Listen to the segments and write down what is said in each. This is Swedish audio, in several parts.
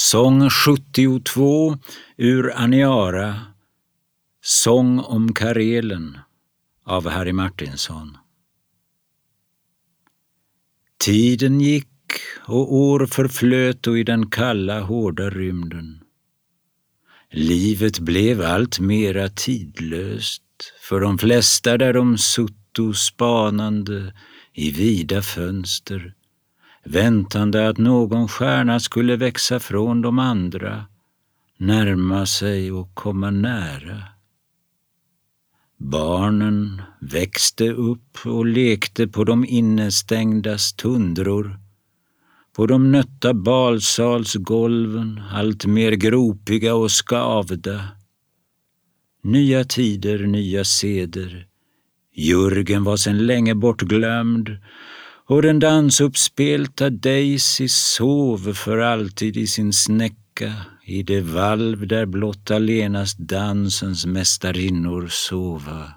Sång 72 ur Aniara Sång om Karelen av Harry Martinson. Tiden gick och år förflöt och i den kalla, hårda rymden. Livet blev allt mera tidlöst för de flesta där de sutto spanande i vida fönster väntande att någon stjärna skulle växa från de andra, närma sig och komma nära. Barnen växte upp och lekte på de innestängdas tundror, på de nötta balsalsgolven, allt mer gropiga och skavda. Nya tider, nya seder. Jörgen var sedan länge bortglömd och den dansuppspelta Daisy sov för alltid i sin snäcka i det valv där blott allenast dansens mästarinnor sova.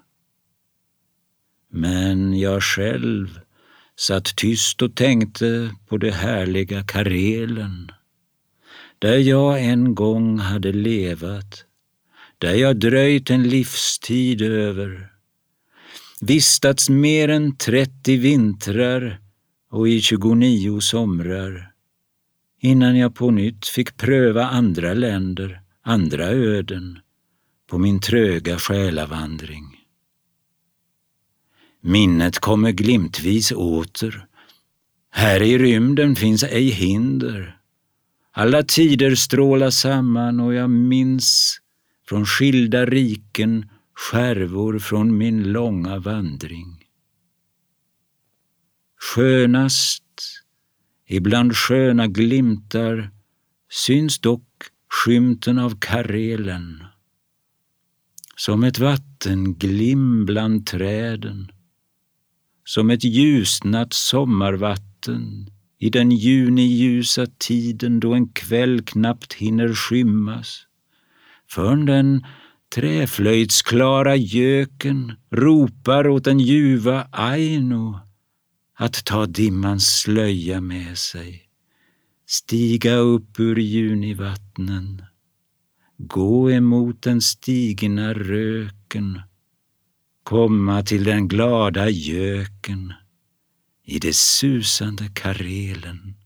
Men jag själv satt tyst och tänkte på det härliga Karelen, där jag en gång hade levat, där jag dröjt en livstid över, vistats mer än trettio vintrar och i 29 somrar innan jag på nytt fick pröva andra länder, andra öden på min tröga själavandring. Minnet kommer glimtvis åter. Här i rymden finns ej hinder. Alla tider strålar samman och jag minns från skilda riken skärvor från min långa vandring. Skönast ibland sköna glimtar syns dock skymten av Karelen. Som ett vattenglim bland träden, som ett ljusnat sommarvatten i den juniljusa tiden då en kväll knappt hinner skymmas, förrän den träflöjtsklara göken ropar åt den ljuva Aino att ta dimmans slöja med sig, stiga upp ur junivattnen, gå emot den stigna röken, komma till den glada göken i det susande Karelen.